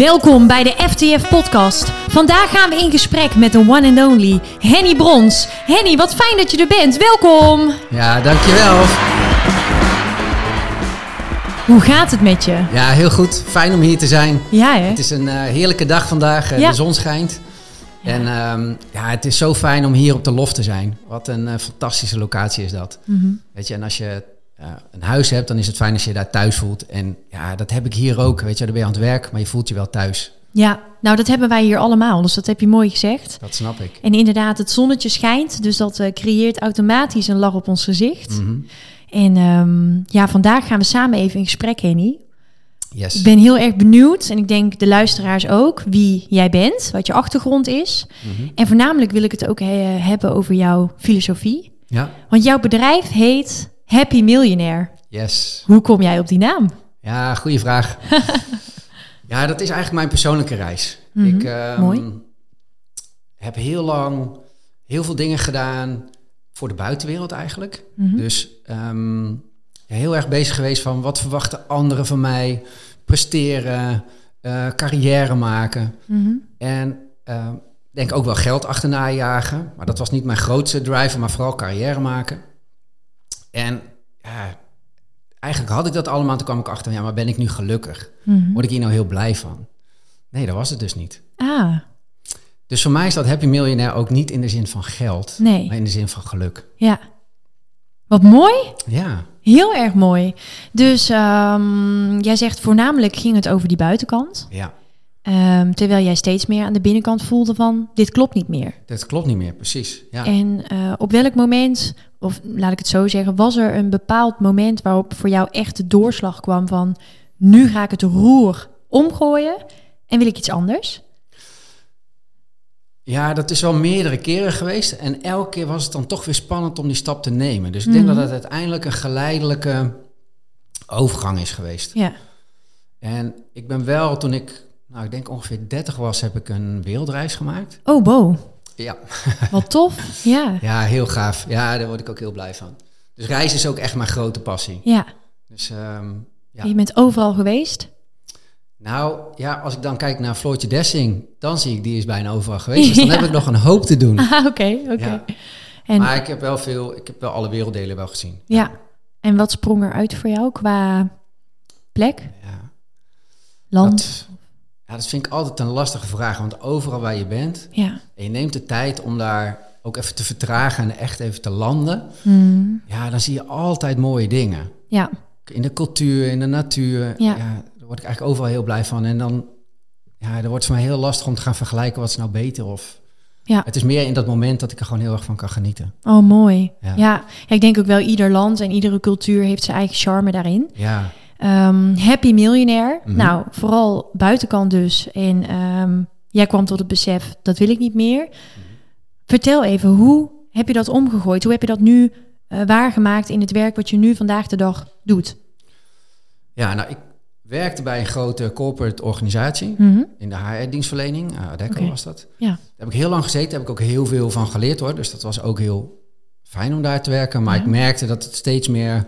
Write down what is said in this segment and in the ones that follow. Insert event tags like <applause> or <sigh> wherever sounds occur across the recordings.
Welkom bij de FTF Podcast. Vandaag gaan we in gesprek met de one and only Henny Brons. Henny, wat fijn dat je er bent. Welkom. Ja, dankjewel. Hoe gaat het met je? Ja, heel goed. Fijn om hier te zijn. Ja, hè? Het is een uh, heerlijke dag vandaag. Uh, Ja. De zon schijnt. Ja. En ehm, ja, het is zo fijn om hier op de loft te zijn. Wat een eh, fantastische locatie is dat. Mhm. Weet je, en als je eh, een huis hebt, dan is het fijn als je je daar thuis voelt. En ja, dat heb ik hier ook. Weet je, dan ben je aan het werk, maar je voelt je wel thuis. Ja, nou dat hebben wij hier allemaal, dus dat heb je mooi gezegd. Dat snap ik. En inderdaad, het zonnetje schijnt, dus dat eh, creëert automatisch een lach op ons gezicht. Mhm. En ehm, ja, vandaag gaan we samen even in gesprek, Henny. Yes. Ik ben heel erg benieuwd, en ik denk de luisteraars ook, wie jij bent, wat je achtergrond is. Mhm. En voornamelijk wil ik het ook he- hebben over jouw filosofie. Ja, Want jouw bedrijf heet Happy Millionaire. yes. Hoe kom jij op die naam? Ja, goede vraag. <laughs> ja, dat is eigenlijk mijn persoonlijke reis. Mhm, Ik ehm, mooi. heb heel lang heel veel dingen gedaan voor de buitenwereld eigenlijk. Mhm. Dus ehm, heel erg bezig geweest van wat verwachten anderen van mij, presteren, eh, carrière maken. Mhm. En ehm, denk ook wel geld achterna jagen. Maar dat was niet mijn grootste driver, maar vooral carrière maken. En ja, eigenlijk had ik dat allemaal. Toen kwam ik achter, ja, maar ben ik nu gelukkig? Mhm. Word ik hier nou heel blij van? Nee, dat was het dus niet. Ah, Dus voor mij is dat happy miljonair ook niet in de zin van geld, nee. maar in de zin van geluk. Ja. Wat mooi. Ja, Heel erg mooi. Dus ehm, jij zegt voornamelijk ging het over die buitenkant. ja, Ehm, terwijl jij steeds meer aan de binnenkant voelde van dit klopt niet meer. dat klopt niet meer, precies. Ja. En eh, op welk moment, of laat ik het zo zeggen, was er een bepaald moment waarop voor jou echt de doorslag kwam van nu ga ik het roer omgooien en wil ik iets anders? ja, dat is wel meerdere keren geweest. En elke keer was het dan toch weer spannend om die stap te nemen. Dus ik denk Mhm. dat het uiteindelijk een geleidelijke overgang is geweest. Ja. En ik ben wel, toen ik, nou ik denk ongeveer 30 was, heb ik een wereldreis gemaakt. Oh, Bo, Ja, <laughs> wat tof. Ja. ja heel gaaf. Ja, daar word ik ook heel blij van. Dus reizen is ook echt mijn grote passie. Ja. Dus ehm, ja. Je bent overal geweest. Nou ja, als ik dan kijk naar Floortje Dessing, dan zie ik die is bijna overal geweest. Dus dan <laughs> Ja. heb ik nog een hoop te doen. <laughs> Ah, oké, oké. Ja. En, Maar ik heb wel veel, ik heb wel alle werelddelen wel gezien. ja. En wat sprong er uit voor jou qua plek, Ja. land? Dat, ja, dat vind ik altijd een lastige vraag. Want overal waar je bent, Ja. en je neemt de tijd om daar ook even te vertragen en echt even te landen. Hmm. Ja, dan zie je altijd mooie dingen. Ja. In de cultuur, in de natuur. Ja. Ja. daar word ik eigenlijk overal heel blij van. En dan, ja, dan wordt het voor mij heel lastig om te gaan vergelijken wat is nou beter. Of, Ja. Het is meer in dat moment dat ik er gewoon heel erg van kan genieten. Oh, mooi. Ja. Ja. ja, ik denk ook wel ieder land en iedere cultuur heeft zijn eigen charme daarin. Ja, Ehm, happy miljonair. Mhm. Nou, vooral buitenkant dus. En ehm, jij kwam tot het besef, dat wil ik niet meer. Mhm. Vertel even, hoe heb je dat omgegooid? Hoe heb je dat nu eh, waargemaakt in het werk wat je nu vandaag de dag doet? ja nou, ik werkte bij een grote corporate organisatie. Mhm. In de HR-dienstverlening. Adecco Oké. was dat. Ja. Daar heb ik heel lang gezeten. Daar heb ik ook heel veel van geleerd hoor. Dus dat was ook heel fijn om daar te werken. Maar Ja. ik merkte dat het steeds meer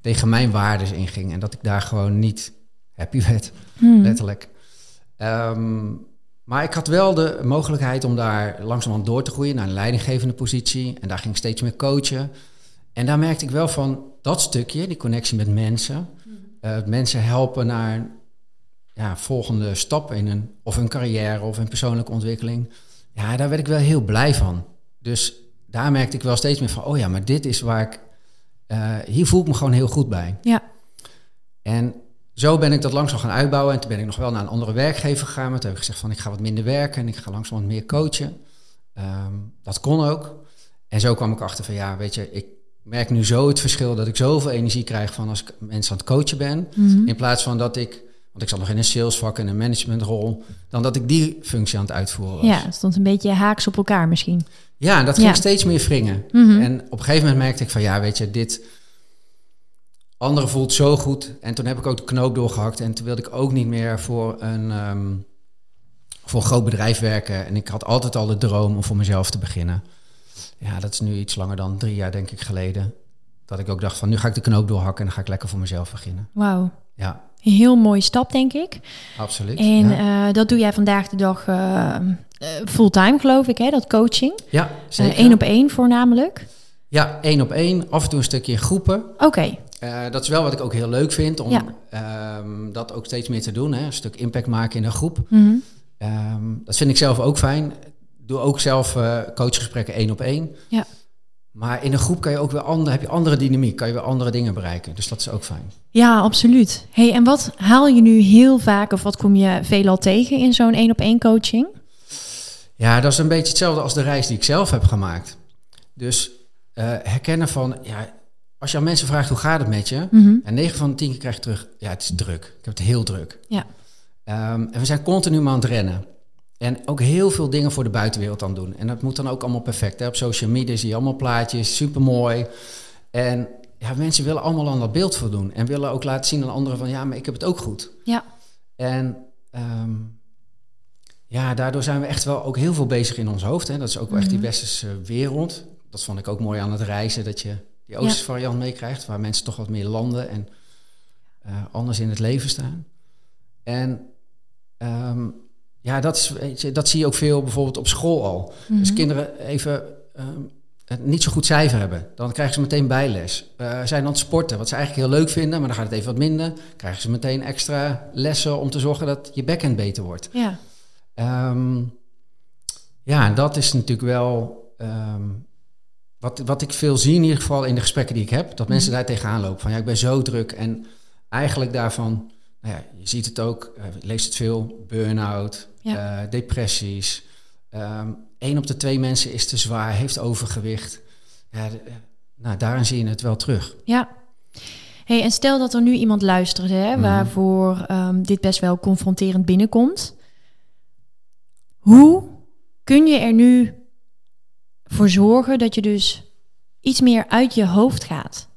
tegen mijn waarden inging. En dat ik daar gewoon niet happy werd. Hmm. letterlijk. Ehm, maar ik had wel de mogelijkheid om daar langzamerhand door te groeien naar een leidinggevende positie. En daar ging ik steeds meer coachen. En daar merkte ik wel van dat stukje, die connectie met mensen. eh, mensen helpen naar ja, volgende stap in een, of een carrière of een persoonlijke ontwikkeling. Ja, daar werd ik wel heel blij van. Dus daar merkte ik wel steeds meer van, oh ja, maar dit is waar ik, eh, hier voel ik me gewoon heel goed bij. Ja. En zo ben ik dat langzaam gaan uitbouwen. En toen ben ik nog wel naar een andere werkgever gegaan. Maar toen heb ik gezegd van ik ga wat minder werken en ik ga langzaam wat meer coachen. Ehm, dat kon ook. En zo kwam ik achter van ja, weet je, ik merk nu zo het verschil dat ik zoveel energie krijg van als ik mensen aan het coachen ben. Mhm. In plaats van dat ik, want ik zat nog in een salesvak en een managementrol, dan dat ik die functie aan het uitvoeren was. Ja, het stond een beetje haaks op elkaar misschien. Ja, en dat ging Ja. steeds meer wringen. Mhm. En op een gegeven moment merkte ik van ja, weet je, dit andere voelt zo goed. En toen heb ik ook de knoop doorgehakt. En toen wilde ik ook niet meer voor een, ehm, voor een groot bedrijf werken. En ik had altijd al de droom om voor mezelf te beginnen. Ja, dat is nu iets langer dan drie jaar, denk ik, geleden. Dat ik ook dacht van nu ga ik de knoop doorhakken en dan ga ik lekker voor mezelf beginnen. Wauw. Ja, Een heel mooie stap, denk ik. absoluut. En ja. eh, dat doe jij vandaag de dag eh, eh, fulltime, geloof ik, hè? Dat coaching. ja, zeker. Eén op één voornamelijk. Ja, één op één. Af en toe een stukje in groepen. Oké, dat is wel wat ik ook heel leuk vind, om Ja. ehm, dat ook steeds meer te doen. Hè? Een stuk impact maken in een groep. Mhm. Ehm, dat vind ik zelf ook fijn. Ik doe ook zelf eh, coachgesprekken één op één. Ja. Maar in een groep kan je ook weer andere, heb je andere dynamiek, kan je weer andere dingen bereiken. Dus dat is ook fijn. Ja, absoluut. Hey, en wat haal je nu heel vaak of wat kom je veelal tegen in zo'n één op één coaching? Ja, dat is een beetje hetzelfde als de reis die ik zelf heb gemaakt. Dus eh, herkennen van, ja, als je aan mensen vraagt hoe gaat het met je, Mhm. en 9 van de 10 keer krijg je terug, ja, het is druk. Ik heb het heel druk. Ja. Ehm, en we zijn continu aan het rennen. En ook heel veel dingen voor de buitenwereld aan doen. En dat moet dan ook allemaal perfect. Hè? Op social media zie je allemaal plaatjes, supermooi. En ja, mensen willen allemaal aan dat beeld voldoen. En willen ook laten zien aan anderen van, ja, maar ik heb het ook goed. Ja. En ehm, ja, daardoor zijn we echt wel ook heel veel bezig in ons hoofd. Hè? Dat is ook wel echt die Mhm. westerse wereld. Dat vond ik ook mooi aan het reizen, dat je die Oosterse variant meekrijgt, waar mensen toch wat meer landen en eh, anders in het leven staan. En ehm, ja, dat, is, weet je, dat zie je ook veel bijvoorbeeld op school al. Dus Mhm. kinderen even ehm, het niet zo goed cijfer hebben, dan krijgen ze meteen bijles. Eh zijn aan het sporten, wat ze eigenlijk heel leuk vinden, maar dan gaat het even wat minder. Krijgen ze meteen extra lessen om te zorgen dat je backhand beter wordt. Ja. Ehm, ja, en dat is natuurlijk wel ehm, wat, wat ik veel zie in ieder geval in de gesprekken die ik heb. Dat mensen daar tegenaan lopen van ja, ik ben zo druk. En eigenlijk daarvan, nou ja, je ziet het ook, eh, je leest het veel, burn-out, Ja. eh, depressies. Eén op de twee mensen is te zwaar, heeft overgewicht. Ja, de- eh, nou, daarin zie je het wel terug. Ja. Hey, en stel dat er nu iemand luistert hè, Mhm. waarvoor ehm, dit best wel confronterend binnenkomt. Hoe kun je er nu voor zorgen dat je dus iets meer uit je hoofd gaat?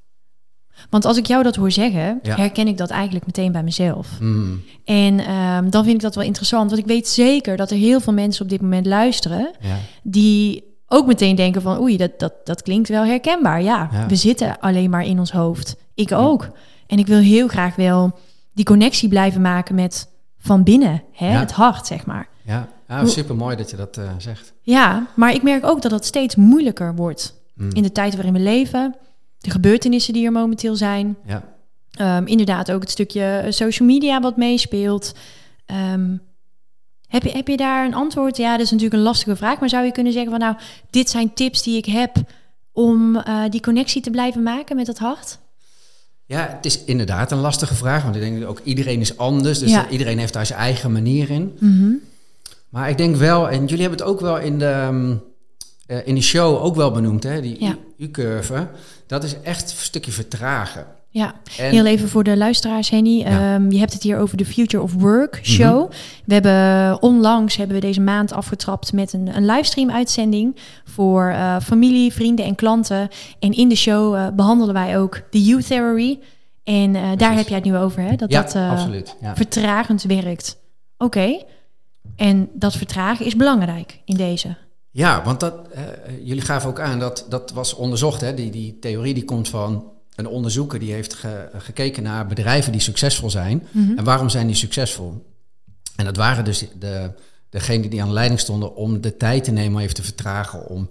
Want als ik jou dat hoor zeggen, Ja. herken ik dat eigenlijk meteen bij mezelf. Mm, En ehm, dan vind ik dat wel interessant, want ik weet zeker dat er heel veel mensen op dit moment luisteren ja. die ook meteen denken van oei, dat, dat, dat klinkt wel herkenbaar. Ja, Ja. we zitten alleen maar in ons hoofd. Ik ook. En ik wil heel graag wel die connectie blijven maken met van binnen, hè, het hart, zeg maar. Ja, Hoe- super mooi dat je dat eh, zegt. Ja, maar ik merk ook dat het steeds moeilijker wordt Mm, in de tijd waarin we leven. De gebeurtenissen die er momenteel zijn. ja. Ehm, inderdaad ook het stukje eh, social media wat meespeelt. Ehm, heb, je, heb je daar een antwoord? Ja, dat is natuurlijk een lastige vraag. Maar zou je kunnen zeggen van nou, dit zijn tips die ik heb om eh, die connectie te blijven maken met het hart? Ja, het is inderdaad een lastige vraag, want ik denk ook iedereen is anders, dus Ja. iedereen heeft daar zijn eigen manier in. Mhm. Maar ik denk wel, en jullie hebben het ook wel in de, ehm, eh, in de show ook wel benoemd, hè, die Ja. U-curve, dat is echt een stukje vertragen. Ja, En, heel even voor de luisteraars, Henny. Ja. Mhm. Ehm, je hebt het hier over de Future of Work show. We hebben onlangs hebben we deze maand afgetrapt met een, een livestream uitzending voor eh, familie, vrienden en klanten. En in de show eh, behandelen wij ook de youth theory. En eh, daar heb jij het nu over, hè? Dat ja, dat eh, absoluut. Ja. vertragend werkt. Oké. En dat vertragen is belangrijk in deze. Ja, want dat, jullie gaven ook aan dat dat was onderzocht. Hè? Die, die theorie die komt van een onderzoeker die heeft ge- gekeken naar bedrijven die succesvol zijn. Mhm. En waarom zijn die succesvol? En dat waren dus de, degenen die aan de leiding stonden om de tijd te nemen om even te vertragen. Om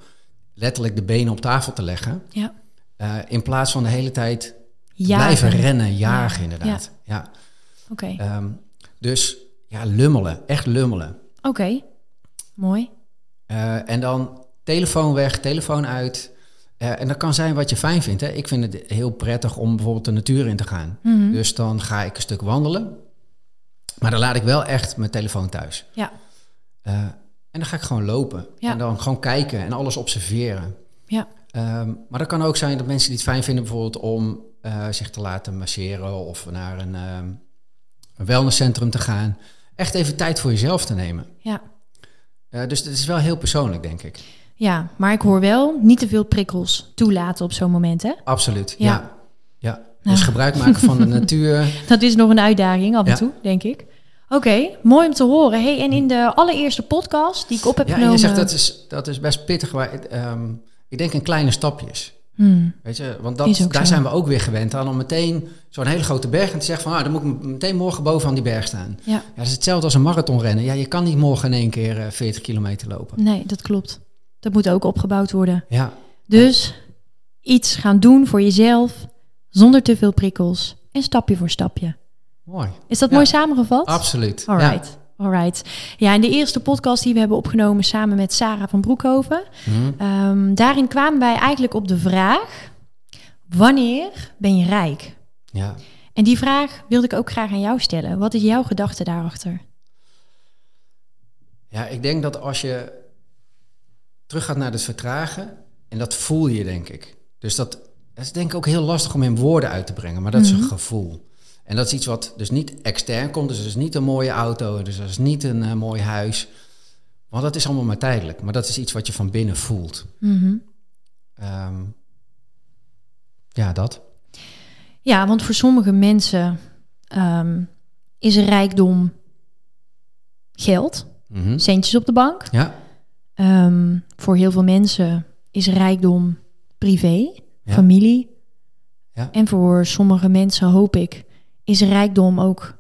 letterlijk de benen op tafel te leggen. Ja. eh, in plaats van de hele tijd Jagen. blijven rennen, jagen Ja, inderdaad. Ja. Oké. Ehm, dus ja, lummelen, echt lummelen. Oké. Mooi. Eh, en dan telefoon weg, telefoon uit. Eh, en dat kan zijn wat je fijn vindt. Hè. Ik vind het heel prettig om bijvoorbeeld de natuur in te gaan. Mhm. Dus dan ga ik een stuk wandelen. Maar dan laat ik wel echt mijn telefoon thuis. Ja. Eh, en dan ga ik gewoon lopen. Ja. En dan gewoon kijken en alles observeren. Ja. Ehm, maar dat kan ook zijn dat mensen die het fijn vinden bijvoorbeeld om zich te laten masseren of naar een, een wellnesscentrum te gaan. Echt even tijd voor jezelf te nemen. Ja. Eh, dus het is wel heel persoonlijk, denk ik. Ja, maar ik hoor wel niet te veel prikkels toelaten op zo'n moment, hè? Absoluut, Ja. ja. ja. Dus Ja. gebruik maken van de <laughs> natuur. Dat is nog een uitdaging af en Ja. toe, denk ik. Oké, mooi om te horen. Hey, en in de allereerste podcast die ik op heb Ja, en genomen... je zegt dat is, dat is best pittig. Maar, ehm, ik denk in kleine stapjes. Hmm. Weet je, want dat, daar zo. zijn we ook weer gewend aan om meteen zo'n hele grote berg en te zeggen van ah, dan moet ik meteen morgen bovenaan die berg staan. Ja, Ja, dat is hetzelfde als een marathonrennen. Ja, je kan niet morgen in één keer eh, 40 kilometer lopen. nee, dat klopt. Dat moet ook opgebouwd worden. Ja, Dus iets gaan doen voor jezelf, zonder te veel prikkels en stapje voor stapje. mooi. Is dat Ja. mooi samengevat? Absoluut. Alright. Alright. Ja, in de eerste podcast die we hebben opgenomen samen met Sarah van Broekhoven. Mhm. ehm, daarin kwamen wij eigenlijk op de vraag: wanneer ben je rijk? ja. En die vraag wilde ik ook graag aan jou stellen. Wat is jouw gedachte daarachter? Ja, ik denk dat als je teruggaat naar het vertragen, en dat voel je, denk ik. Dus dat, dat is denk ik ook heel lastig om in woorden uit te brengen, maar dat is een gevoel. En dat is iets wat dus niet extern komt, dus dat is niet een mooie auto, dus dat is niet een eh, mooi huis. Want dat is allemaal maar tijdelijk, maar dat is iets wat je van binnen voelt. Mhm. Ehm, ja, dat. Ja, want voor sommige mensen ehm, is rijkdom geld, Mhm. centjes op de bank. Ja, Ehm, voor heel veel mensen is rijkdom privé, Ja. familie. Ja. En voor sommige mensen, hoop ik, is rijkdom ook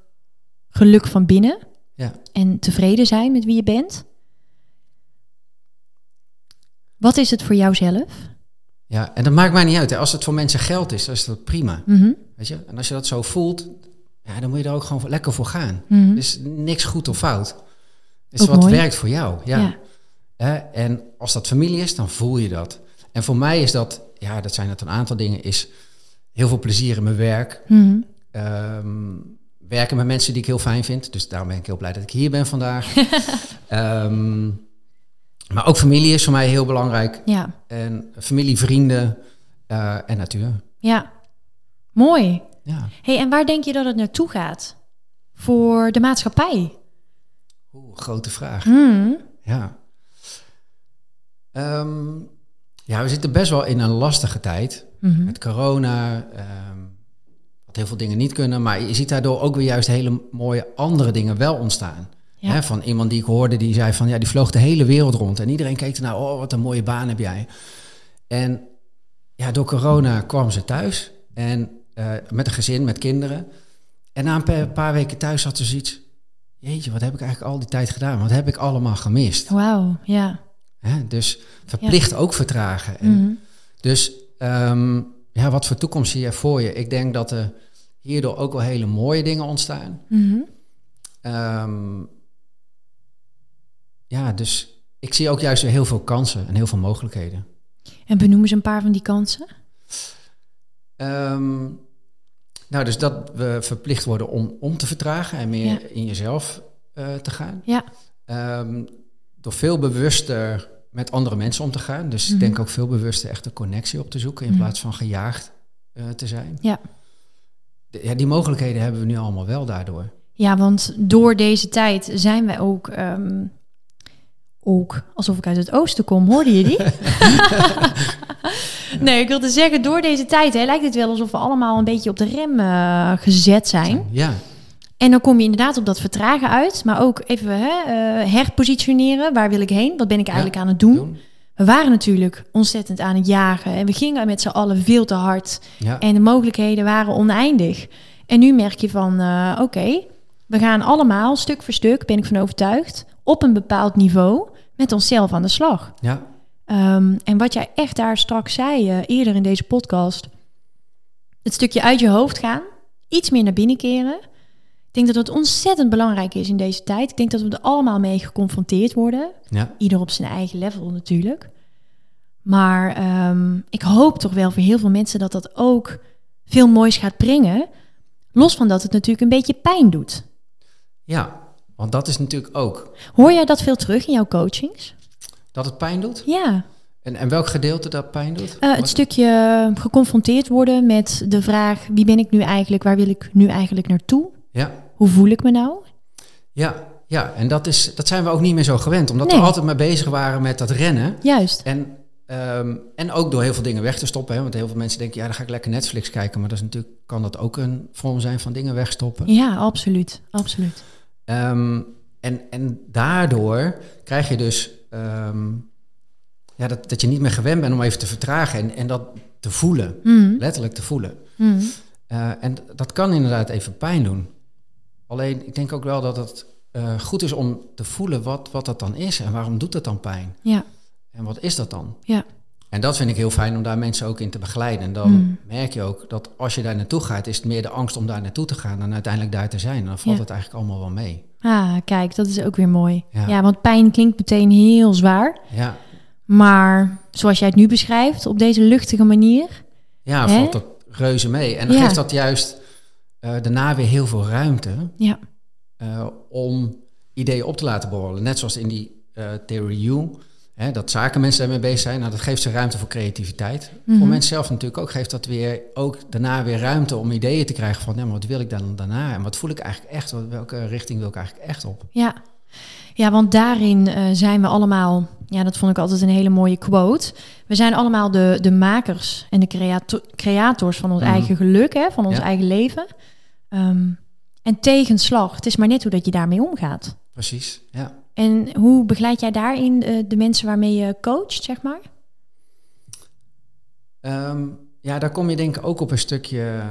geluk van binnen. ja. En tevreden zijn met wie je bent. Wat is het voor jou zelf? ja, en dat maakt mij niet uit. Hè. Als het voor mensen geld is, dan is dat prima. Mhm, Weet je? En als je dat zo voelt, ja, dan moet je er ook gewoon lekker voor gaan. Er is niks goed of fout. Is Ook wat mooi. werkt voor jou. Ja. En als dat familie is, dan voel je dat. En voor mij is dat, ja, dat zijn het een aantal dingen, is heel veel plezier in mijn werk. Mhm. Ehm, werken met mensen die ik heel fijn vind. Dus daarom ben ik heel blij dat ik hier ben vandaag. <laughs> Ehm, maar ook familie is voor mij heel belangrijk. Ja, En familie, vrienden eh, en natuur. ja. Mooi. Ja. Hey, en waar denk je dat het naartoe gaat? Voor de maatschappij? Oeh, grote vraag. Hmm. Ja. Ehm, ja, we zitten best wel in een lastige tijd. Mhm. Met corona, wat heel veel dingen niet kunnen. Maar je ziet daardoor ook weer juist hele mooie andere dingen wel ontstaan. Ja. Hè, van iemand die ik hoorde, die zei van... ja, die vloog de hele wereld rond. En iedereen keek ernaar, oh, wat een mooie baan heb jij. En ja, door corona kwam ze thuis. En eh, met een gezin, met kinderen. En na een pa- paar weken thuis had ze zoiets... jeetje, wat heb ik eigenlijk al die tijd gedaan? Wat heb ik allemaal gemist? Wauw, ja. Hè? Dus verplicht ook vertragen. En Mhm. Dus ehm, ja, wat voor toekomst zie je voor je? Ik denk dat er hierdoor ook wel hele mooie dingen ontstaan. Mhm. Ehm, ja, dus ik zie ook juist heel veel kansen en heel veel mogelijkheden. En benoem eens een paar van die kansen. Ehm, nou, dus dat we verplicht worden om, om te vertragen en meer Ja. in jezelf eh, te gaan. Ja. Ehm, door veel bewuster met andere mensen om te gaan. Dus Mhm. ik denk ook veel bewuster echt de connectie op te zoeken in Mhm. plaats van gejaagd eh, te zijn. Ja. De- ja, die mogelijkheden hebben we nu allemaal wel daardoor. Ja, want door deze tijd zijn wij ook, ehm, ook alsof ik uit het oosten kom. Hoorde je die? <laughs> nee, ik wilde zeggen, door deze tijd hè, lijkt het wel alsof we allemaal een beetje op de rem eh, gezet zijn. Ja, En dan kom je inderdaad op dat vertragen uit, maar ook even hè, eh, herpositioneren. Waar wil ik heen? Wat ben ik eigenlijk aan het doen? doen. We waren natuurlijk ontzettend aan het jagen en we gingen met z'n allen veel te hard. Ja, En de mogelijkheden waren oneindig. En nu merk je van, eh, oké, we gaan allemaal stuk voor stuk, ben ik van overtuigd, op een bepaald niveau met onszelf aan de slag. ja, Ehm, en wat jij echt daar straks zei, eh, eerder in deze podcast, het stukje uit je hoofd gaan, iets meer naar binnen keren. Ik denk dat het ontzettend belangrijk is in deze tijd. Ik denk dat we er allemaal mee geconfronteerd worden. ja, Ieder op zijn eigen level natuurlijk. Maar ehm, ik hoop toch wel voor heel veel mensen dat dat ook veel moois gaat brengen. Los van dat het natuurlijk een beetje pijn doet. ja. Want dat is natuurlijk ook Hoor jij dat veel terug in jouw coachings? dat het pijn doet. Ja, En, en welk gedeelte dat pijn doet? Eh, het stukje geconfronteerd worden met de vraag: wie ben ik nu eigenlijk? Waar wil ik nu eigenlijk naartoe? Ja, Hoe voel ik me nou? ja, ja. En dat, is, dat zijn we ook niet meer zo gewend. Omdat Nee. we altijd maar bezig waren met dat rennen. Juist. En, ehm, en ook door heel veel dingen weg te stoppen. Hè? Want heel veel mensen denken, ja, dan ga ik lekker Netflix kijken. Maar dat is natuurlijk, kan dat ook een vorm zijn van dingen wegstoppen. Ja, absoluut. Absoluut. Ehm, en, en daardoor krijg je dus ehm, ja, dat, dat je niet meer gewend bent om even te vertragen. En, en dat te voelen. Mm. Letterlijk te voelen. Mm. Uh, en dat kan inderdaad even pijn doen. Alleen, ik denk ook wel dat het uh, goed is om te voelen wat, wat dat dan is en waarom doet het dan pijn. Ja. En wat is dat dan? Ja. En dat vind ik heel fijn om daar mensen ook in te begeleiden. En dan Mm. merk je ook dat als je daar naartoe gaat, is het meer de angst om daar naartoe te gaan dan uiteindelijk daar te zijn. En dan valt Ja. het eigenlijk allemaal wel mee. Ah, kijk, dat is ook weer mooi. Ja. Ja. want pijn klinkt meteen heel zwaar. Ja, Maar zoals jij het nu beschrijft, op deze luchtige manier. ja Hè? valt dat reuze mee. En dan geeft dat juist eh, daarna weer heel veel ruimte Ja, eh, om ideeën op te laten borrelen. Net zoals in die eh theory U, hè, dat zakenmensen daarmee bezig zijn. Nou, dat geeft ze ruimte voor creativiteit. Mhm. Voor mensen zelf natuurlijk ook geeft dat weer ook daarna weer ruimte om ideeën te krijgen van, ja, maar wat wil ik dan daarna? En wat voel ik eigenlijk echt? Wat- Welke richting wil ik eigenlijk echt op? ja. ja want daarin zijn we allemaal, ja, dat vond ik altijd een hele mooie quote. We zijn allemaal de, de makers en de creato- creators van ons Mhm. eigen geluk, hè, van ons Ja. eigen leven. Ehm, en tegenslag, het is maar net hoe dat je daarmee omgaat. Precies, ja. En hoe begeleid jij daarin eh, de mensen waarmee je coacht, zeg maar? Ehm, ja, daar kom je denk ik ook op een stukje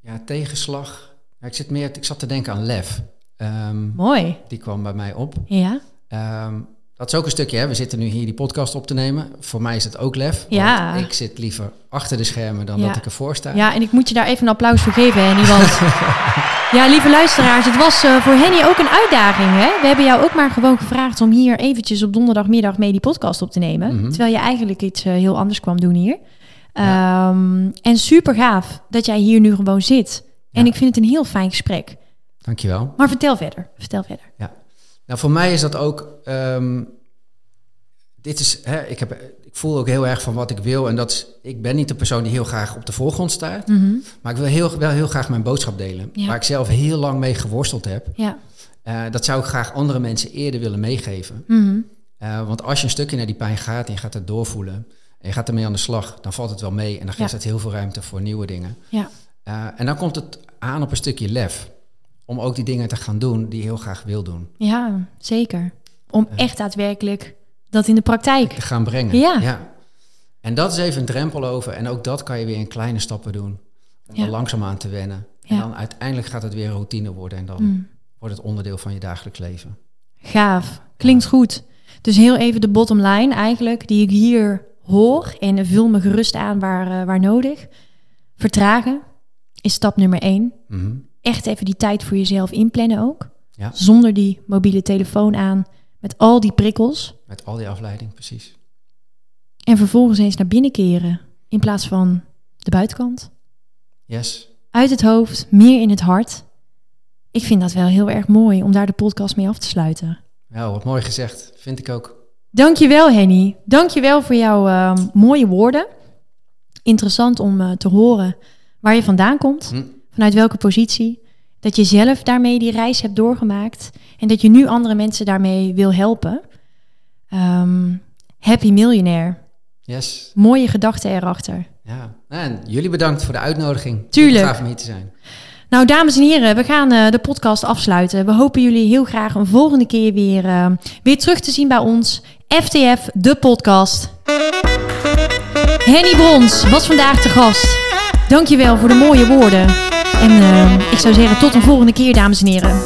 ja, tegenslag. Ja, ik, zit meer, ik zat te denken aan lef. Ehm, Mooi. die kwam bij mij op. Ja. Ehm, dat is ook een stukje, hè. we zitten nu hier die podcast op te nemen. Voor mij is het ook lef. Ja. Ik zit liever achter de schermen dan Ja. dat ik ervoor sta. Ja, en ik moet je daar even een applaus voor geven, Henny. Want <laughs> ja, lieve luisteraars, het was eh, voor Henny ook een uitdaging. Hè? We hebben jou ook maar gewoon gevraagd om hier eventjes op donderdagmiddag mee die podcast op te nemen. Mhm. Terwijl je eigenlijk iets eh, heel anders kwam doen hier. Ja. Ehm, en super gaaf dat jij hier nu gewoon zit. En Ja. ik vind het een heel fijn gesprek. Dankjewel. Maar vertel verder. Vertel verder. Nou, voor mij is dat ook. ehm, dit is, hè, ik, heb, ik voel ook heel erg van wat ik wil. En dat is, ik ben niet de persoon die heel graag op de voorgrond staat. Mhm. Maar ik wil heel, wel heel graag mijn boodschap delen. Ja. Waar ik zelf heel lang mee geworsteld heb. Ja. Eh, dat zou ik graag andere mensen eerder willen meegeven. Mhm. Eh, want als je een stukje naar die pijn gaat en je gaat het doorvoelen. En je gaat ermee aan de slag, dan valt het wel mee. En dan geeft Ja. het heel veel ruimte voor nieuwe dingen. Ja. Eh, en dan komt het aan op een stukje lef. Om ook die dingen te gaan doen die je heel graag wil doen. ja, zeker. Om echt daadwerkelijk dat in de praktijk. te gaan brengen. Ja. En dat is even een drempel over. En ook dat kan je weer in kleine stappen doen. Om Ja. er langzaam aan te wennen. En Ja. dan uiteindelijk gaat het weer routine worden. En dan Mm. wordt het onderdeel van je dagelijks leven. Gaaf. Klinkt goed. Dus heel even de bottom line eigenlijk, die ik hier hoor. En vul me gerust aan waar, eh, waar nodig. Vertragen is stap nummer één. Mhm. Echt even die tijd voor jezelf inplannen ook. Ja. Zonder die mobiele telefoon aan. Met al die prikkels. Met al die afleiding, precies. En vervolgens eens naar binnen keren. In plaats van de buitenkant. Yes. Uit het hoofd, meer in het hart. Ik vind dat wel heel erg mooi om daar de podcast mee af te sluiten. Ja, wat mooi gezegd. Vind ik ook. Dankjewel Henny. Dankjewel voor jouw ehm, mooie woorden. Interessant om eh, te horen waar je vandaan komt. Hm. Vanuit welke positie. Dat je zelf daarmee die reis hebt doorgemaakt. En dat je nu andere mensen daarmee wil helpen. Ehm, happy millionaire. Yes. Mooie gedachten erachter. Ja. En jullie bedankt voor de uitnodiging. Tuurlijk. Gaaf om hier te zijn. Nou, dames en heren, we gaan eh, de podcast afsluiten. We hopen jullie heel graag een volgende keer weer, eh, weer terug te zien bij ons. FTF, de podcast. Henny Brons was vandaag te gast. Dankjewel voor de mooie woorden. En eh, ik zou zeggen tot een volgende keer, dames en heren.